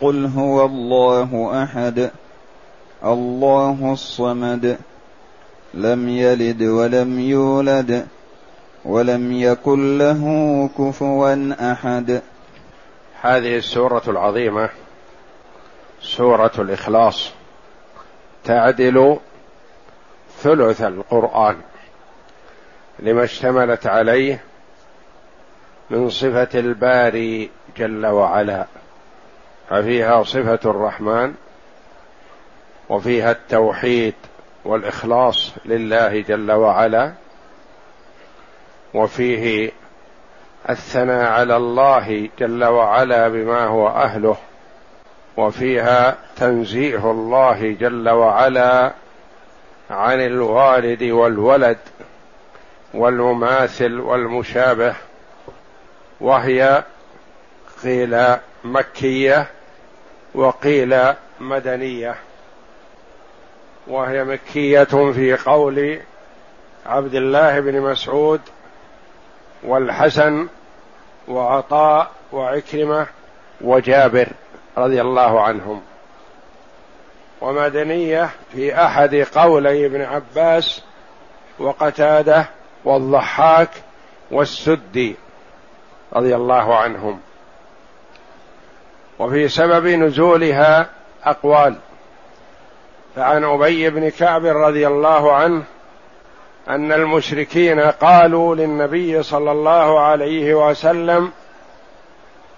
قل هو الله أحد الله الصمد لم يلد ولم يولد ولم يكن له كفوا أحد. هذه السورة العظيمة سورة الإخلاص تعدل ثلث القرآن لما اشتملت عليه من صفة الباري جل وعلا. ففيها صفة الرحمن وفيها التوحيد والإخلاص لله جل وعلا وفيه الثناء على الله جل وعلا بما هو أهله وفيها تنزيه الله جل وعلا عن الوالد والولد والمماثل والمشابه وهي قيل مكية وقيل مدنية وهي مكية في قول عبد الله بن مسعود والحسن وعطاء وعكرمة وجابر رضي الله عنهم. ومدنية في أحد قولي ابن عباس وقتادة والضحاك والسدي رضي الله عنهم. وفي سبب نزولها أقوال. فعن أبي بن كعب رضي الله عنه أن المشركين قالوا للنبي صلى الله عليه وسلم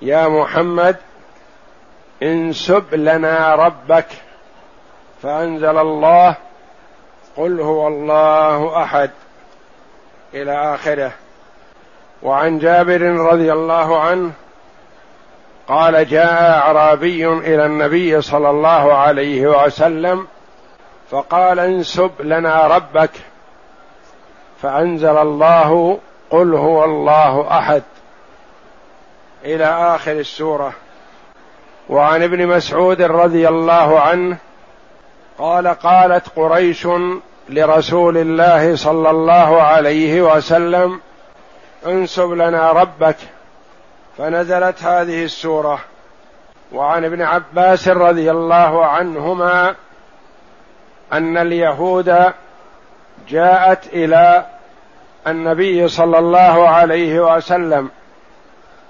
يا محمد انسب لنا ربك فأنزل الله قل هو الله أحد إلى آخره. وعن جابر رضي الله عنه قال جاء أعرابي إلى النبي صلى الله عليه وسلم فقال انسب لنا ربك فأنزل الله قل هو الله أحد إلى آخر السورة. وعن ابن مسعود رضي الله عنه قال قالت قريش لرسول الله صلى الله عليه وسلم انسب لنا ربك فنزلت هذه السورة. وعن ابن عباس رضي الله عنهما أن اليهود جاءت إلى النبي صلى الله عليه وسلم.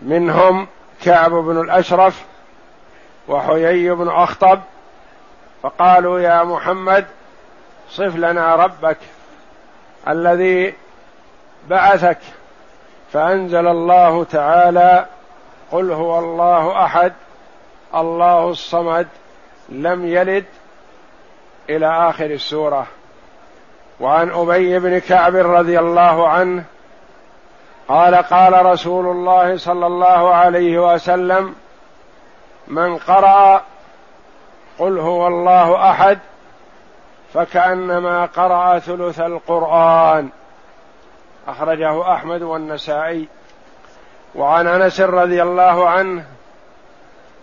منهم كعب بن الأشرف وحيي بن أخطب. فقالوا يا محمد صف لنا ربك الذي بعثك فأنزل الله تعالى قل هو الله أحد الله الصمد لم يلد إلى آخر السورة. وعن أبي بن كعب رضي الله عنه قال قال رسول الله صلى الله عليه وسلم من قرأ قل هو الله أحد فكأنما قرأ ثلث القرآن. أخرجه أحمد والنسائي. وعن أنس رضي الله عنه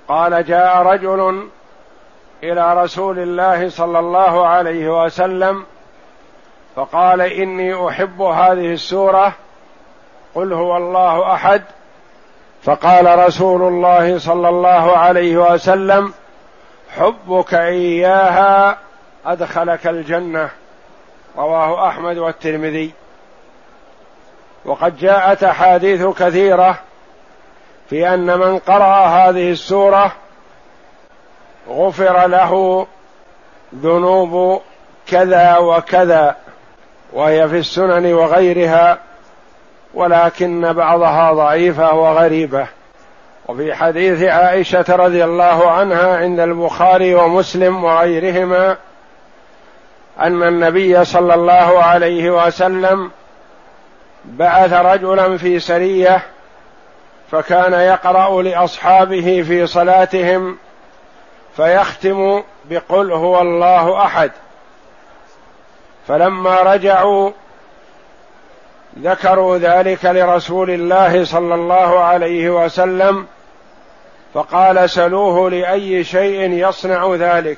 قال جاء رجل إلى رسول الله صلى الله عليه وسلم فقال إني أحب هذه السورة قل هو الله أحد. فقال رسول الله صلى الله عليه وسلم حبك إياها أدخلك الجنة. رواه أحمد والترمذي. وقد جاءت أحاديث كثيرة في أن من قرأ هذه السورة غفر له ذنوب كذا وكذا وهي في السنن وغيرها ولكن بعضها ضعيفة وغريبة. وفي حديث عائشة رضي الله عنها عند البخاري ومسلم وغيرهما أن النبي صلى الله عليه وسلم بعث رجلا في سرية فكان يقرأ لأصحابه في صلاتهم فيختم بقل هو الله أحد. فلما رجعوا ذكروا ذلك لرسول الله صلى الله عليه وسلم فقال سلوه لأي شيء يصنع ذلك.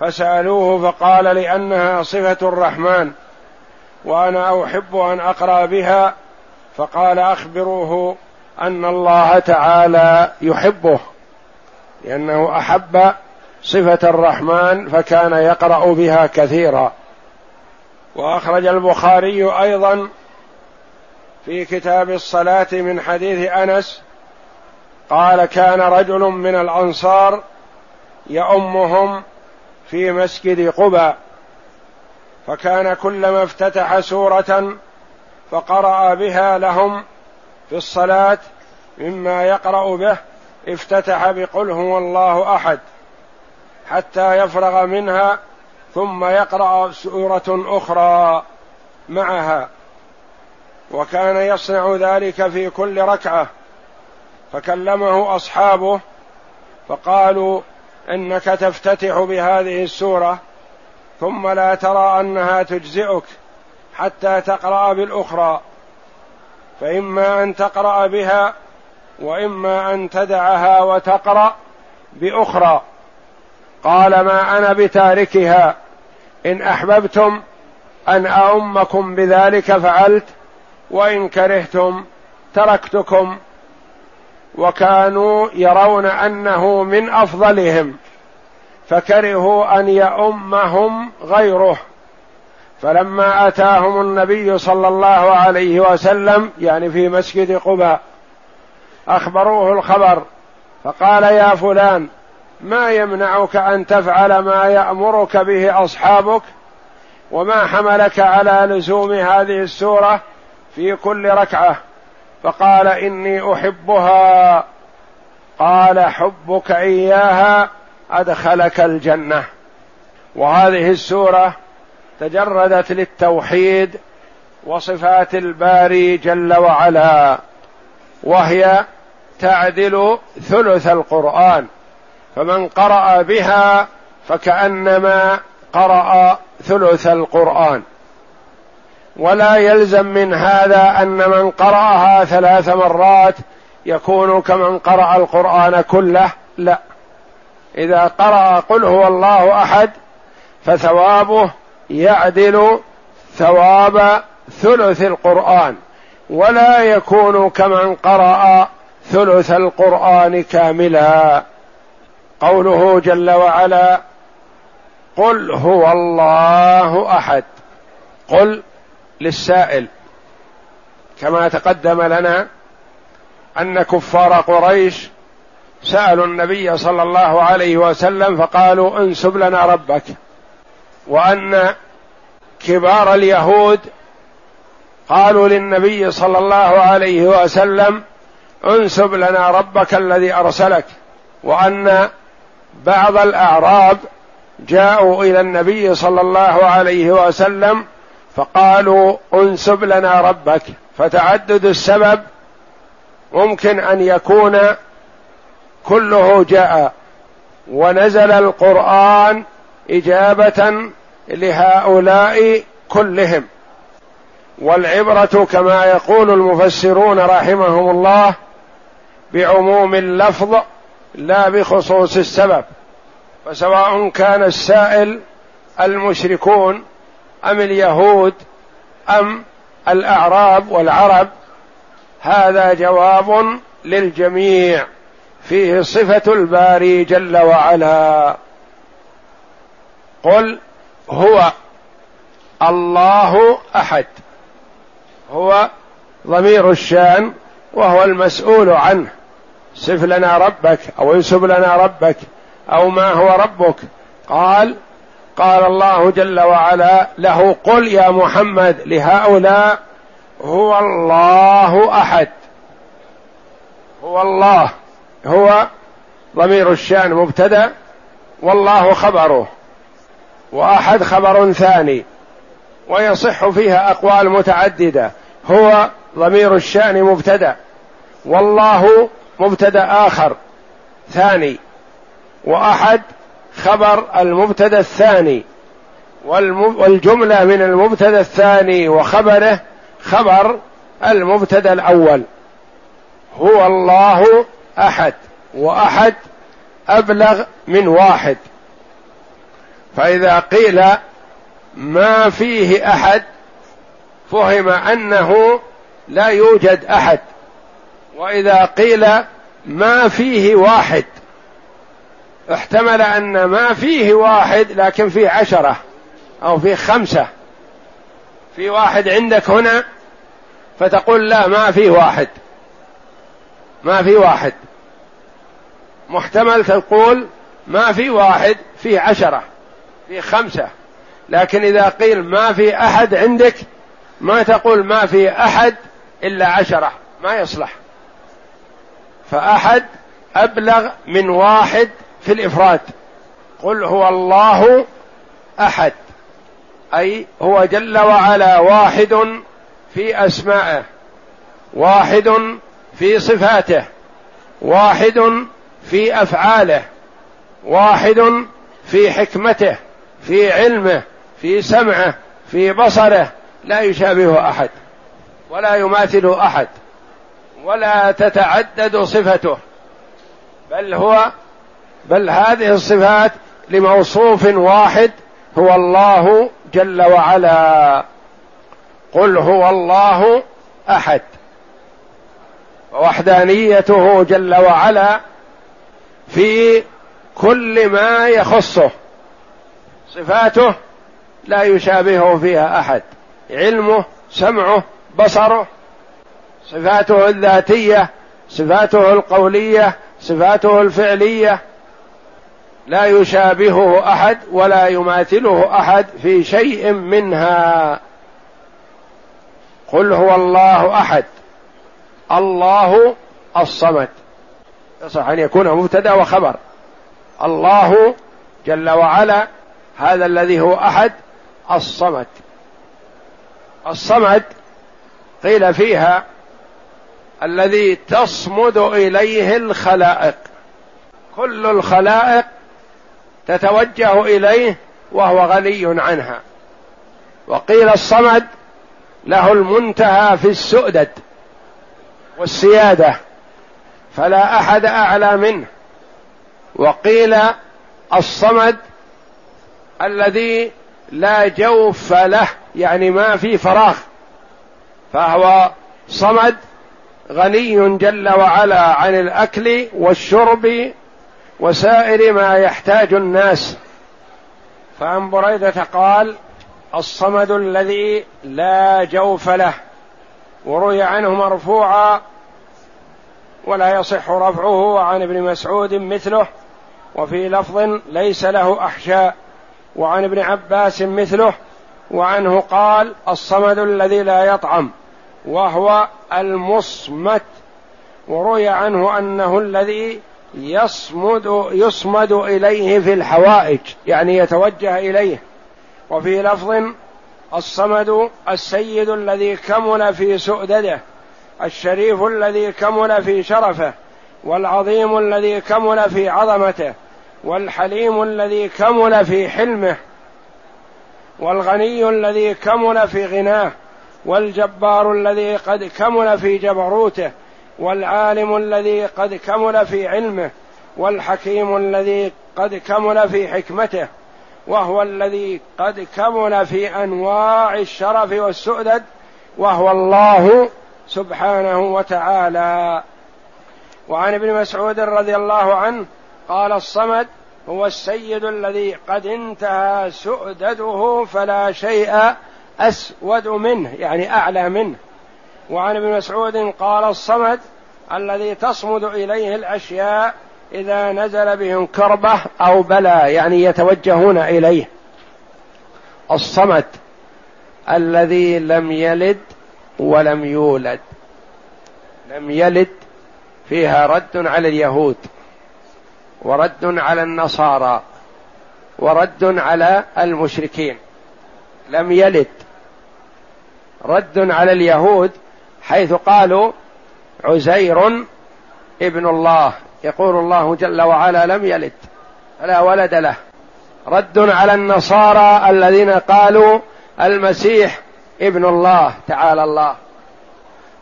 فسألوه فقال لأنها صفة الرحمن. وأنا أحب أن أقرأ بها فقال أخبروه أن الله تعالى يحبه لأنه أحب صفة الرحمن فكان يقرأ بها كثيرا. وأخرج البخاري أيضا في كتاب الصلاة من حديث أنس قال كان رجل من الأنصار يؤمهم في مسجد قباء. فكان كلما افتتح سورة فقرأ بها لهم في الصلاة مما يقرأ به افتتح بقل هو الله أحد حتى يفرغ منها ثم يقرأ سورة أخرى معها وكان يصنع ذلك في كل ركعة فكلمه أصحابه فقالوا إنك تفتتح بهذه السورة ثم لا ترى أنها تجزئك حتى تقرأ بالأخرى فإما أن تقرأ بها وإما أن تدعها وتقرأ بأخرى. قال ما أنا بتاركها. إن أحببتم أن أؤمكم بذلك فعلت وإن كرهتم تركتكم. وكانوا يرون أنه من أفضلهم. فكرهوا أن يؤمهم غيره. فلما أتاهم النبي صلى الله عليه وسلم يعني في مسجد قباء أخبروه الخبر فقال يا فلان ما يمنعك أن تفعل ما يأمرك به أصحابك؟ وما حملك على لزوم هذه السورة في كل ركعة؟ فقال إني أحبها. قال حبك إياها أدخلك الجنة. وهذه السورة تجردت للتوحيد وصفات الباري جل وعلا وهي تعدل ثلث القرآن. فمن قرأ بها فكأنما قرأ ثلث القرآن. ولا يلزم من هذا أن من قرأها ثلاث مرات يكون كمن قرأ القرآن كله لا. إذا قرأ قل هو الله أحد فثوابه يعدل ثواب ثلث القرآن ولا يكون كمن قرأ ثلث القرآن كاملا. قوله جل وعلا قل هو الله أحد قل للسائل كما تقدم لنا أن كفار قريش سألوا النبي صلى الله عليه وسلم فقالوا انسب لنا ربك وأن كبار اليهود قالوا للنبي صلى الله عليه وسلم انسب لنا ربك الذي أرسلك وأن بعض الأعراب جاءوا إلى النبي صلى الله عليه وسلم فقالوا انسب لنا ربك فتعدد السبب ممكن أن يكون كله جاء ونزل القرآن إجابة لهؤلاء كلهم. والعبرة كما يقول المفسرون رحمهم الله بعموم اللفظ لا بخصوص السبب فسواء كان السائل المشركون أم اليهود أم الأعراب والعرب هذا جواب للجميع. فيه صفة الباري جل وعلا. قل هو الله أحد. هو ضمير الشأن وهو المسؤول عنه. صف لنا ربك أو انسب لنا ربك أو ما هو ربك. قال قال الله جل وعلا له قل يا محمد لهؤلاء هو الله أحد. هو الله. هو ضمير الشأن مبتدأ والله خبره وأحد خبر ثاني ويصح فيها أقوال متعددة هو ضمير الشأن مبتدأ والله مبتدأ آخر ثاني وأحد خبر المبتدأ الثاني والجملة من المبتدأ الثاني وخبره خبر المبتدأ الأول هو الله أحد وأحد أبلغ من واحد. فإذا قيل ما فيه أحد فهم أنه لا يوجد أحد. وإذا قيل ما فيه واحد احتمل أن ما فيه واحد لكن فيه عشرة أو فيه خمسة. في واحد عندك هنا فتقول لا ما فيه واحد. ما في واحد. محتمل تقول ما في واحد في عشرة في خمسة. لكن إذا قيل ما في أحد عندك ما تقول ما في أحد إلا عشرة. ما يصلح. فأحد أبلغ من واحد في الإفراد. قل هو الله أحد. أي هو جل وعلا واحد في أسمائه. واحد في صفاته. واحد في أفعاله واحد في حكمته في علمه في سمعه في بصره لا يشابهه أحد ولا يماثله أحد ولا تتعدد صفته بل هو بل هذه الصفات لموصوف واحد هو الله جل وعلا. قل هو الله أحد. ووحدانيته جل وعلا في كل ما يخصه. صفاته لا يشابهه فيها أحد. علمه سمعه بصره. صفاته الذاتية صفاته القولية صفاته الفعلية. لا يشابهه أحد ولا يماثله أحد في شيء منها. قل هو الله أحد. الله الصمد. يصح أن يكون مبتدأ وخبر. الله جل وعلا هذا الذي هو أحد الصمد. الصمد قيل فيها الذي تصمد إليه الخلائق. كل الخلائق تتوجه إليه وهو غني عنها. وقيل الصمد له المنتهى في السؤدد والسيادة. فلا أحد أعلى منه. وقيل الصمد الذي لا جوف له يعني ما في فراغ. فهو صمد غني جل وعلا عن الأكل والشرب وسائر ما يحتاج الناس. فعن بريدة قال الصمد الذي لا جوف له. وروي عنه مرفوعا ولا يصح رفعه عن ابن مسعود مثله وفي لفظ ليس له احشاء وعن ابن عباس مثله وعنه قال الصمد الذي لا يطعم وهو المصمت وروي عنه أنه الذي يصمد يصمد إليه في الحوائج يعني يتوجه إليه. وفي لفظ الصمد السيد الذي كمل في سؤدده الشريف الذي كمل في شرفه والعظيم الذي كمل في عظمته والحليم الذي كمل في حلمه والغني الذي كمل في غناه والجبار الذي قد كمل في جبروته والعالم الذي قد كمل في علمه والحكيم الذي قد كمل في حكمته وهو الذي قد كمل في أنواع الشرف والسؤدد وهو الله سبحانه وتعالى. وعن ابن مسعود رضي الله عنه قال الصمد هو السيد الذي قد انتهى سؤدده فلا شيء أسود منه يعني أعلى منه. وعن ابن مسعود قال الصمد الذي تصمد إليه الأشياء إذا نزل بهم كربة أو بلى يعني يتوجهون إليه. الصمد الذي لم يلد ولم يولد. لم يلد فيها رد على اليهود ورد على النصارى ورد على المشركين. لم يلد. رد على اليهود حيث قالوا عزير ابن الله. يقول الله جل وعلا لم يلد لا ولد له. رد على النصارى الذين قالوا المسيح ابن الله تعالى الله.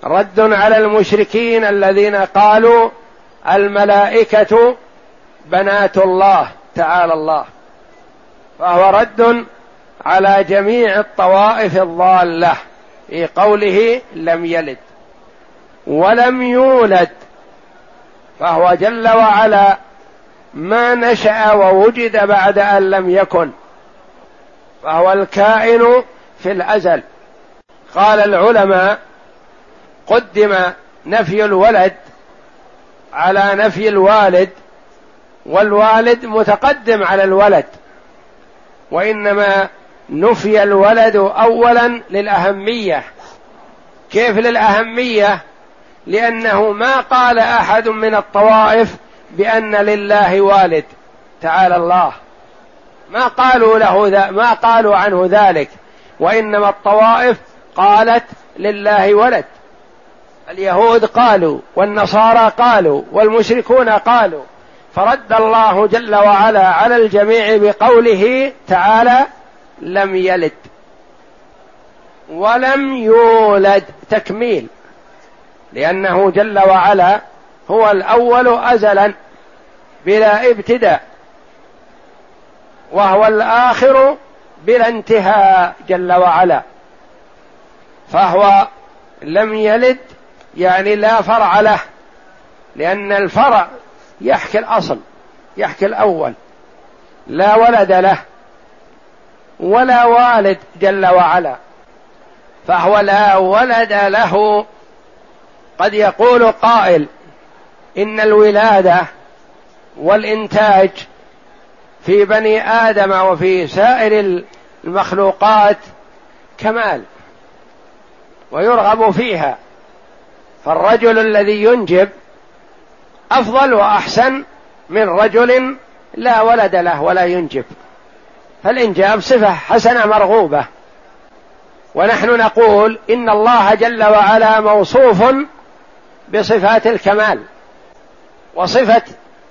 رد على المشركين الذين قالوا الملائكة بنات الله تعالى الله. فهو رد على جميع الطوائف الضالة في قوله لم يلد ولم يولد. فهو جل وعلا ما نشأ ووجد بعد أن لم يكن. فهو الكائن في الأزل. قال العلماء قدم نفي الولد على نفي الوالد والوالد متقدم على الولد وإنما نفي الولد اولا للأهمية. كيف للأهمية؟ لأنه ما قال أحد من الطوائف بأن لله والد تعالى الله. ما قالوا له ما قالوا عنه ذلك وإنما الطوائف قالت لله ولد. اليهود قالوا والنصارى قالوا والمشركون قالوا. فرد الله جل وعلا على الجميع بقوله تعالى لم يلد ولم يولد. تكميل. لأنه جل وعلا هو الأول ازلا بلا ابتداء وهو الآخر بلا انتهاء جل وعلا. فهو لم يلد يعني لا فرع له لأن الفرع يحكي الأصل يحكي الأول. لا ولد له ولا والد جل وعلا. فهو لا ولد له. قد يقول قائل إن الولادة والإنتاج في بني آدم وفي سائر المخلوقات كمال. ويرغب فيها. فالرجل الذي ينجب أفضل وأحسن من رجل لا ولد له ولا ينجب. فالإنجاب صفة حسنة مرغوبة. ونحن نقول إن الله جل وعلا موصوف بصفات الكمال. وصفة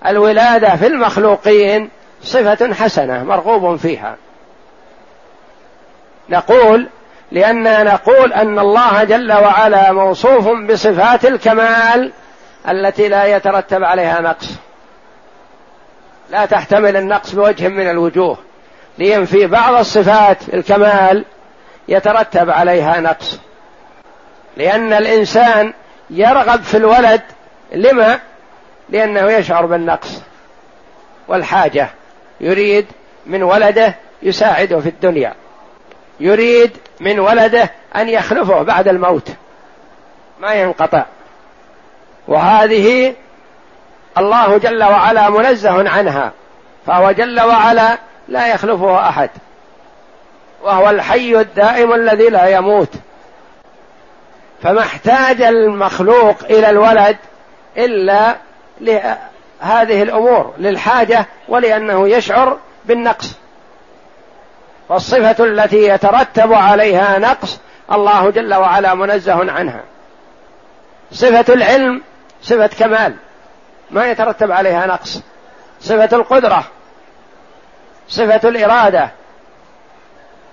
الولادة في المخلوقين صفة حسنة مرغوب فيها. نقول لأننا نقول أن الله جل وعلا موصوف بصفات الكمال التي لا يترتب عليها نقص. لا تحتمل النقص بوجه من الوجوه لينفي بعض الصفات الكمال يترتب عليها نقص. لأن الإنسان يرغب في الولد لما؟ لأنه يشعر بالنقص والحاجة يريد من ولده يساعده في الدنيا. يريد من ولده أن يخلفه بعد الموت. ما ينقطع. وهذه الله جل وعلا منزه عنها. فهو جل وعلا لا يخلفه أحد. وهو الحي الدائم الذي لا يموت. فما احتاج المخلوق إلى الولد إلا لهذه الأمور للحاجة ولأنه يشعر بالنقص. فالصفة التي يترتب عليها نقص الله جل وعلا منزه عنها. صفة العلم صفة كمال ما يترتب عليها نقص. صفة القدرة صفة الإرادة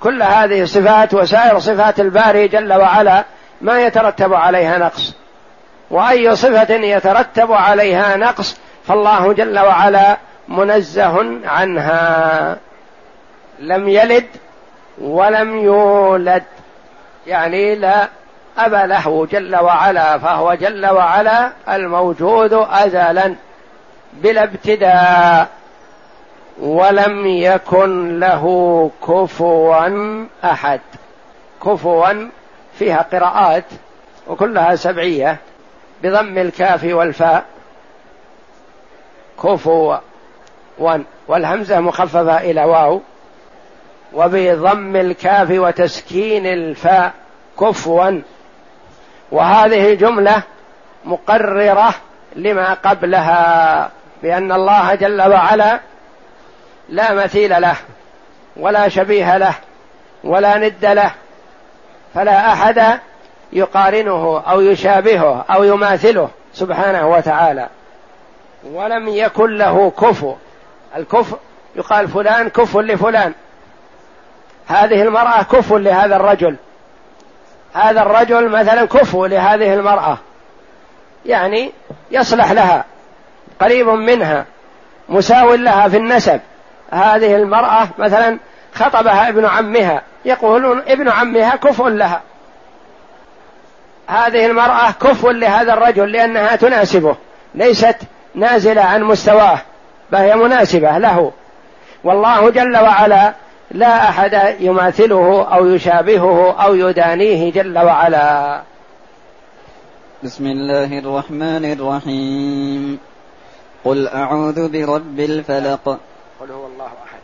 كل هذه الصفات وسائر صفات الباري جل وعلا ما يترتب عليها نقص. وأي صفة يترتب عليها نقص فالله جل وعلا منزه عنها. لم يلد ولم يولد. يعني لا أب له جل وعلا فهو جل وعلا الموجود ازلا بلا ابتداء ولم يكن له كفوا أحد. كفوا فيها قراءات وكلها سبعية بضم الكاف والفاء. كفوا. والهمزة مخففه إلى واو. وبضم الكاف وتسكين الفاء كفوا. وهذه جملة مقررة لما قبلها بأن الله جل وعلا لا مثيل له ولا شبيه له ولا ند له فلا أحد يقارنه أو يشابهه أو يماثله سبحانه وتعالى. ولم يكن له كفو. الكف يقال فلان كف لفلان. هذه المرأة كف لهذا الرجل. هذا الرجل مثلا كفو لهذه المرأة. يعني يصلح لها قريب منها مساو لها في النسب. هذه المرأة مثلا خطبها ابن عمها يقولون ابن عمها كفء لها. هذه المرأة كفء لهذا الرجل لأنها تناسبه ليست نازلة عن مستواه بل هي مناسبة له. والله جل وعلا لا أحد يماثله أو يشابهه أو يدانيه جل وعلا. بسم الله الرحمن الرحيم. قل أعوذ برب الفلق. قل هو الله أحد.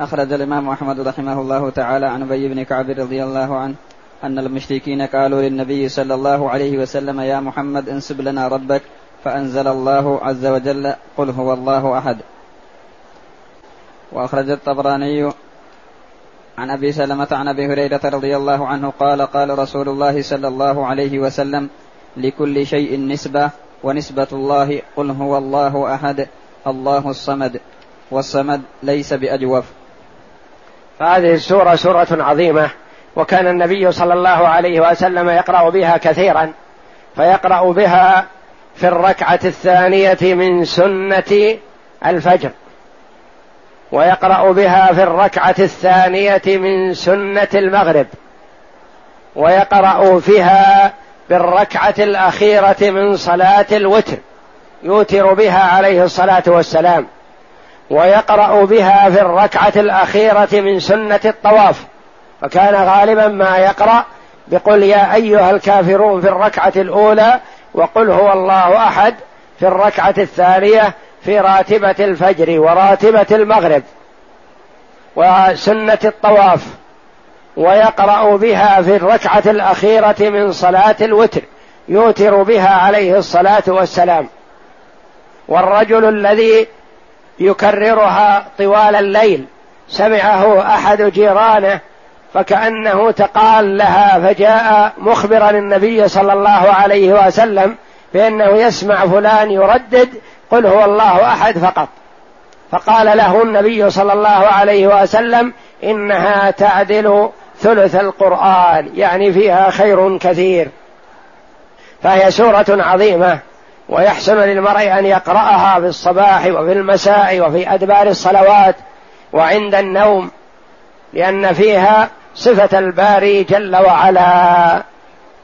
أخرج الإمام أحمد رحمه الله تعالى عن أبي بن كعب رضي الله عنه أن المشركين قالوا للنبي صلى الله عليه وسلم يا محمد انسب لنا ربك. فأنزل الله عز وجل قل هو الله أحد. وأخرج الطبراني عن أبي سلمة عن أبي هريرة رضي الله عنه قال قال رسول الله صلى الله عليه وسلم لكل شيء نسبة ونسبة الله قل هو الله أحد الله الصمد والصمد ليس بأجوف. هذه السورة سورة عظيمة وكان النبي صلى الله عليه وسلم يقرأ بها كثيرا فيقرأ بها في الركعة الثانية من سنة الفجر. ويقرأ بها في الركعة الثانية من سنة المغرب ويقرأ فيها بالركعة الأخيرة من صلاة الوتر يوتر بها عليه الصلاة والسلام ويقرأ بها في الركعة الأخيرة من سنة الطواف فكان غالبا ما يقرأ بقل يا أيها الكافرون في الركعة الأولى وقل هو الله أحد في الركعة الثانية في راتبة الفجر وراتبة المغرب وسنة الطواف ويقرأ بها في الركعة الأخيرة من صلاة الوتر يوتر بها عليه الصلاة والسلام. والرجل الذي يكررها طوال الليل سمعه أحد جيرانه فكأنه تقال لها فجاء مخبرا النبي صلى الله عليه وسلم بأنه يسمع فلان يردد قل هو الله أحد فقط. فقال له النبي صلى الله عليه وسلم إنها تعدل ثلث القرآن يعني فيها خير كثير. فهي سورة عظيمة ويحسن للمرء أن يقرأها في الصباح وفي المساء وفي أدبار الصلوات وعند النوم لأن فيها صفة الباري جل وعلا.